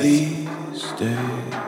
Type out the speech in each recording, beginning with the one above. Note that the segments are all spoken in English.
these days.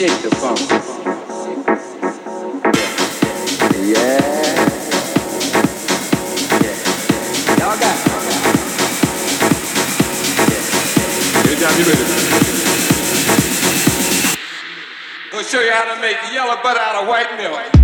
Shake the funk. Y'all got. Get down. We'll show you how to make yellow butter out of white milk.